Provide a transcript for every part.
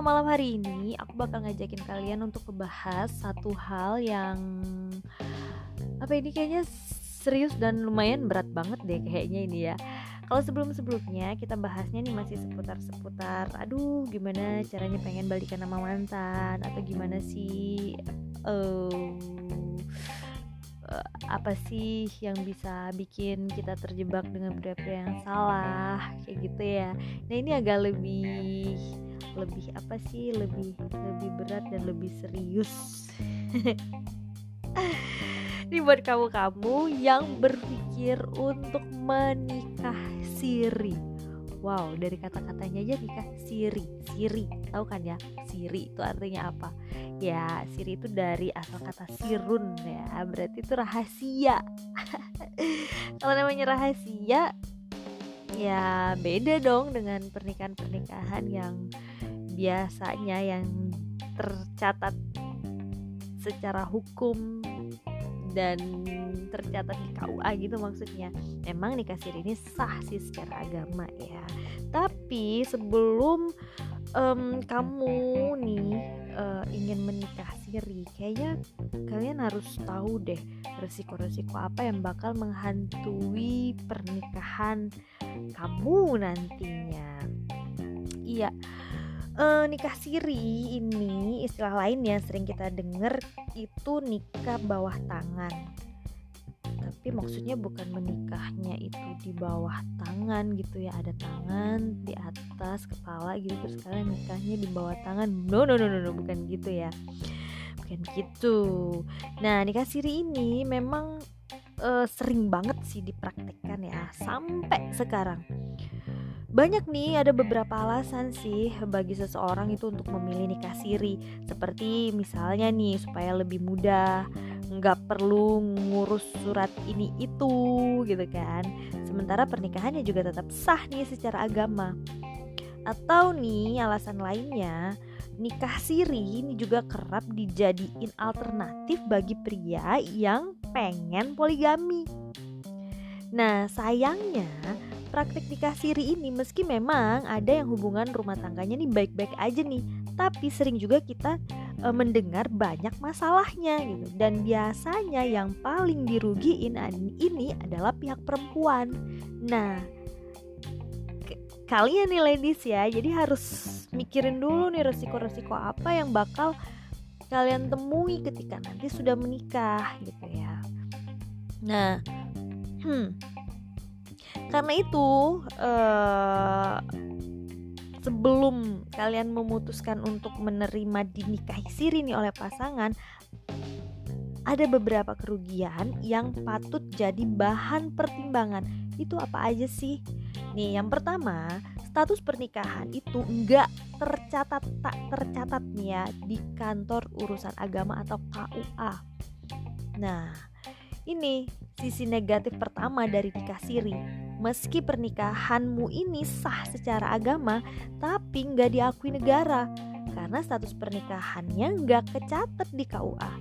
Malam hari ini aku bakal ngajakin kalian untuk ngebahas satu hal yang apa ini kayaknya serius dan lumayan berat banget deh kayaknya ini ya. Kalau sebelum-sebelumnya kita bahasnya nih masih seputar-seputar aduh gimana caranya pengen balikan sama mantan atau gimana sih uh, apa sih yang bisa bikin kita terjebak dengan pria-pria yang salah kayak gitu ya. Nah, ini agak lebih lebih apa sih? Lebih lebih berat dan lebih serius. Ini buat kamu-kamu yang berpikir untuk menikah siri. Wow dari kata-katanya aja nikah siri. Siri tahu kan ya? Siri itu artinya apa? Ya siri itu dari asal kata sirun ya. Berarti itu rahasia. Kalau namanya rahasia ya beda dong dengan pernikahan-pernikahan yang biasanya yang tercatat secara hukum dan tercatat di KUA gitu maksudnya. Memang nikah siri ini sah sih secara agama ya. Tapi sebelum um, kamu nih uh, ingin menikah siri kayaknya kalian harus tahu deh resiko-resiko apa yang bakal menghantui pernikahan kamu nantinya. Iya uh, nikah siri ini istilah lain yang sering kita dengar itu nikah bawah tangan tapi maksudnya bukan menikahnya itu di bawah tangan gitu ya ada tangan di atas kepala gitu terus kalian nikahnya di bawah tangan. No no no no, no bukan gitu ya. Bukan gitu. Nah nikah siri ini memang uh, sering banget sih dipraktekkan ya sampai sekarang. Banyak nih ada beberapa alasan sih bagi seseorang itu untuk memilih nikah siri. Seperti misalnya nih supaya lebih mudah nggak perlu ngurus surat ini itu gitu kan. Sementara pernikahannya juga tetap sah nih secara agama. Atau nih alasan lainnya nikah siri ini juga kerap dijadiin alternatif bagi pria yang pengen poligami. Nah sayangnya praktek nikah siri ini meski memang ada yang hubungan rumah tangganya nih baik-baik aja nih tapi sering juga kita e, mendengar banyak masalahnya gitu. Dan biasanya yang paling dirugiin ini adalah pihak perempuan. Nah kalian nih ladies ya jadi harus mikirin dulu nih resiko-resiko apa yang bakal kalian temui ketika nanti sudah menikah gitu ya. Nah hmm karena itu uh, sebelum kalian memutuskan untuk menerima dinikahi siri nih oleh pasangan ada beberapa kerugian yang patut jadi bahan pertimbangan. Itu apa aja sih? Nih yang pertama status pernikahan itu enggak tercatat tak tercatat nih ya di kantor urusan agama atau KUA nah ini sisi negatif pertama dari nikah siri meski pernikahanmu ini sah secara agama, tapi nggak diakui negara karena status pernikahannya nggak kecatat di KUA.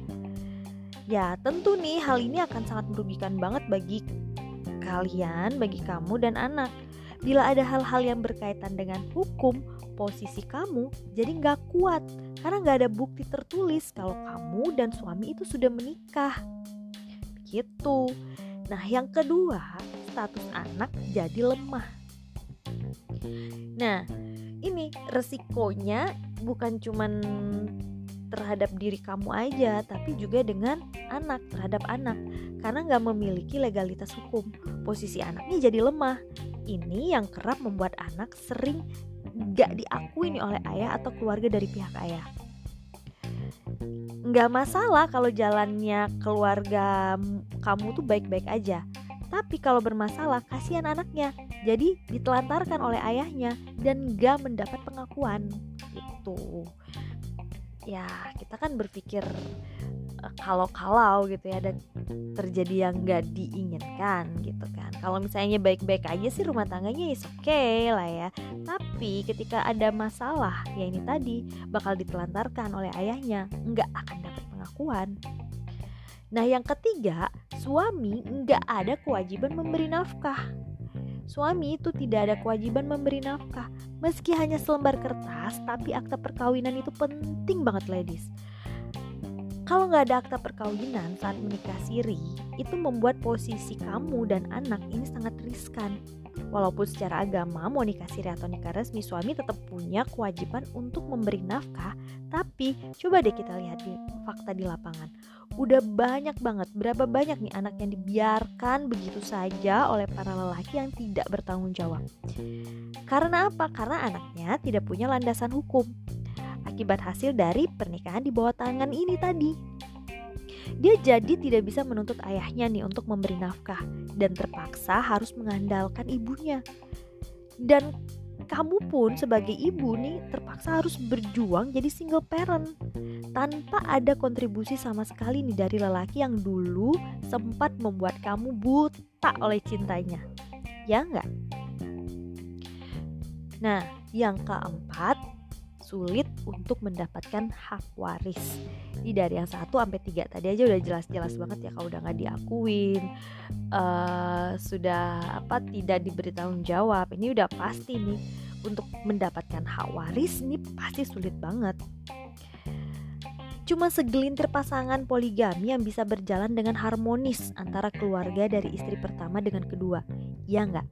Ya tentu nih hal ini akan sangat merugikan banget bagi kalian, bagi kamu dan anak. Bila ada hal-hal yang berkaitan dengan hukum, posisi kamu jadi nggak kuat karena nggak ada bukti tertulis kalau kamu dan suami itu sudah menikah. Begitu. Nah, yang kedua, status anak jadi lemah. Nah, ini resikonya bukan cuman terhadap diri kamu aja, tapi juga dengan anak terhadap anak, karena nggak memiliki legalitas hukum. Posisi anaknya jadi lemah. Ini yang kerap membuat anak sering nggak diakui oleh ayah atau keluarga dari pihak ayah. Nggak masalah kalau jalannya keluarga kamu tuh baik-baik aja, tapi kalau bermasalah, kasihan anaknya. Jadi ditelantarkan oleh ayahnya dan gak mendapat pengakuan. Gitu. Ya, kita kan berpikir eh, kalau-kalau gitu ya dan terjadi yang gak diinginkan gitu kan. Kalau misalnya baik-baik aja sih rumah tangganya is oke okay lah ya. Tapi ketika ada masalah, ya ini tadi bakal ditelantarkan oleh ayahnya, nggak akan dapat pengakuan. Nah, yang ketiga, suami nggak ada kewajiban memberi nafkah. Suami itu tidak ada kewajiban memberi nafkah, Meski hanya selembar kertas, tapi akta perkawinan itu penting banget ladies. Kalau nggak ada akta perkawinan saat menikah siri, itu membuat posisi kamu dan anak ini sangat riskan. Walaupun secara agama mau nikah siri atau nikah resmi, suami tetap punya kewajiban untuk memberi nafkah. Tapi coba deh kita lihat di fakta di lapangan. Udah banyak banget, berapa banyak nih anak yang dibiarkan begitu saja oleh para lelaki yang tidak bertanggung jawab. Karena apa? Karena anaknya tidak punya landasan hukum. Akibat hasil dari pernikahan di bawah tangan ini tadi. Dia jadi tidak bisa menuntut ayahnya nih untuk memberi nafkah dan terpaksa harus mengandalkan ibunya. Dan kamu pun sebagai ibu nih terpaksa harus berjuang jadi single parent tanpa ada kontribusi sama sekali nih dari lelaki yang dulu sempat membuat kamu buta oleh cintanya. Ya enggak? Nah, yang keempat, sulit untuk mendapatkan hak waris. Ini dari yang satu sampai tiga tadi aja udah jelas-jelas banget ya kalau udah nggak diakuin, uh, sudah apa tidak diberi tanggung jawab. Ini udah pasti nih untuk mendapatkan hak waris ini pasti sulit banget. Cuma segelintir pasangan poligami yang bisa berjalan dengan harmonis antara keluarga dari istri pertama dengan kedua. Ya nggak?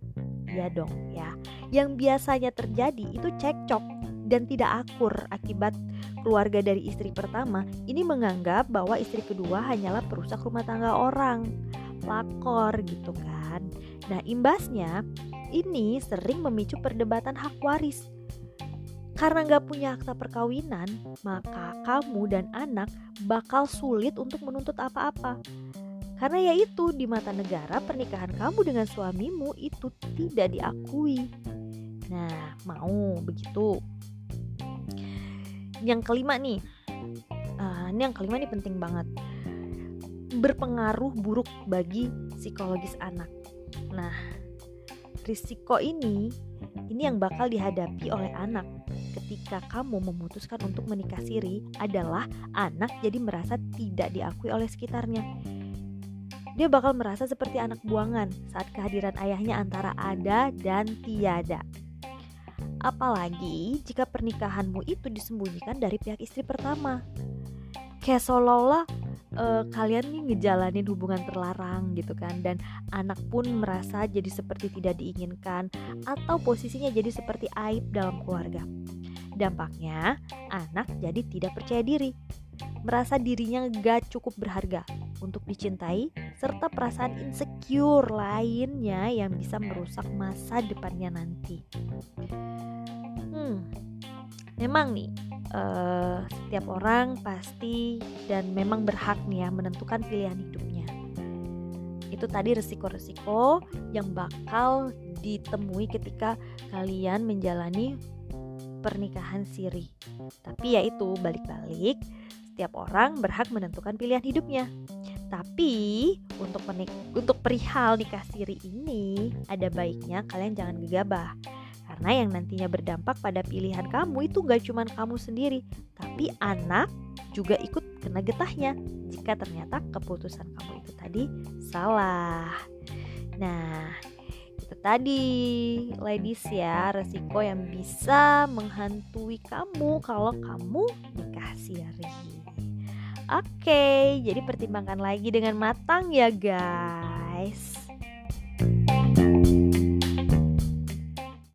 Ya dong ya yang biasanya terjadi itu cekcok dan tidak akur akibat keluarga dari istri pertama ini menganggap bahwa istri kedua hanyalah perusak rumah tangga orang lakor gitu kan nah imbasnya ini sering memicu perdebatan hak waris karena nggak punya akta perkawinan, maka kamu dan anak bakal sulit untuk menuntut apa-apa. Karena yaitu di mata negara pernikahan kamu dengan suamimu itu tidak diakui. Nah, mau begitu. Yang kelima nih, uh, ini yang kelima nih penting banget. Berpengaruh buruk bagi psikologis anak. Nah, risiko ini ini yang bakal dihadapi oleh anak ketika kamu memutuskan untuk menikah siri adalah anak jadi merasa tidak diakui oleh sekitarnya. Dia bakal merasa seperti anak buangan saat kehadiran ayahnya antara ada dan tiada. Apalagi jika pernikahanmu itu disembunyikan dari pihak istri pertama. Kayak seolah-olah uh, kalian nih ngejalanin hubungan terlarang gitu kan dan anak pun merasa jadi seperti tidak diinginkan atau posisinya jadi seperti aib dalam keluarga. Dampaknya, anak jadi tidak percaya diri, merasa dirinya gak cukup berharga untuk dicintai, serta perasaan insecure lainnya yang bisa merusak masa depannya nanti. Hmm, memang nih uh, setiap orang pasti dan memang berhak nih ya menentukan pilihan hidupnya. Itu tadi resiko-resiko yang bakal ditemui ketika kalian menjalani pernikahan siri. Tapi ya itu balik-balik setiap orang berhak menentukan pilihan hidupnya. Tapi untuk menik untuk perihal nikah siri ini ada baiknya kalian jangan gegabah karena yang nantinya berdampak pada pilihan kamu itu gak cuma kamu sendiri, tapi anak juga ikut kena getahnya jika ternyata keputusan kamu itu tadi salah. Nah, itu tadi ladies ya resiko yang bisa menghantui kamu kalau kamu nikah siri. Oke, jadi pertimbangkan lagi dengan matang ya guys.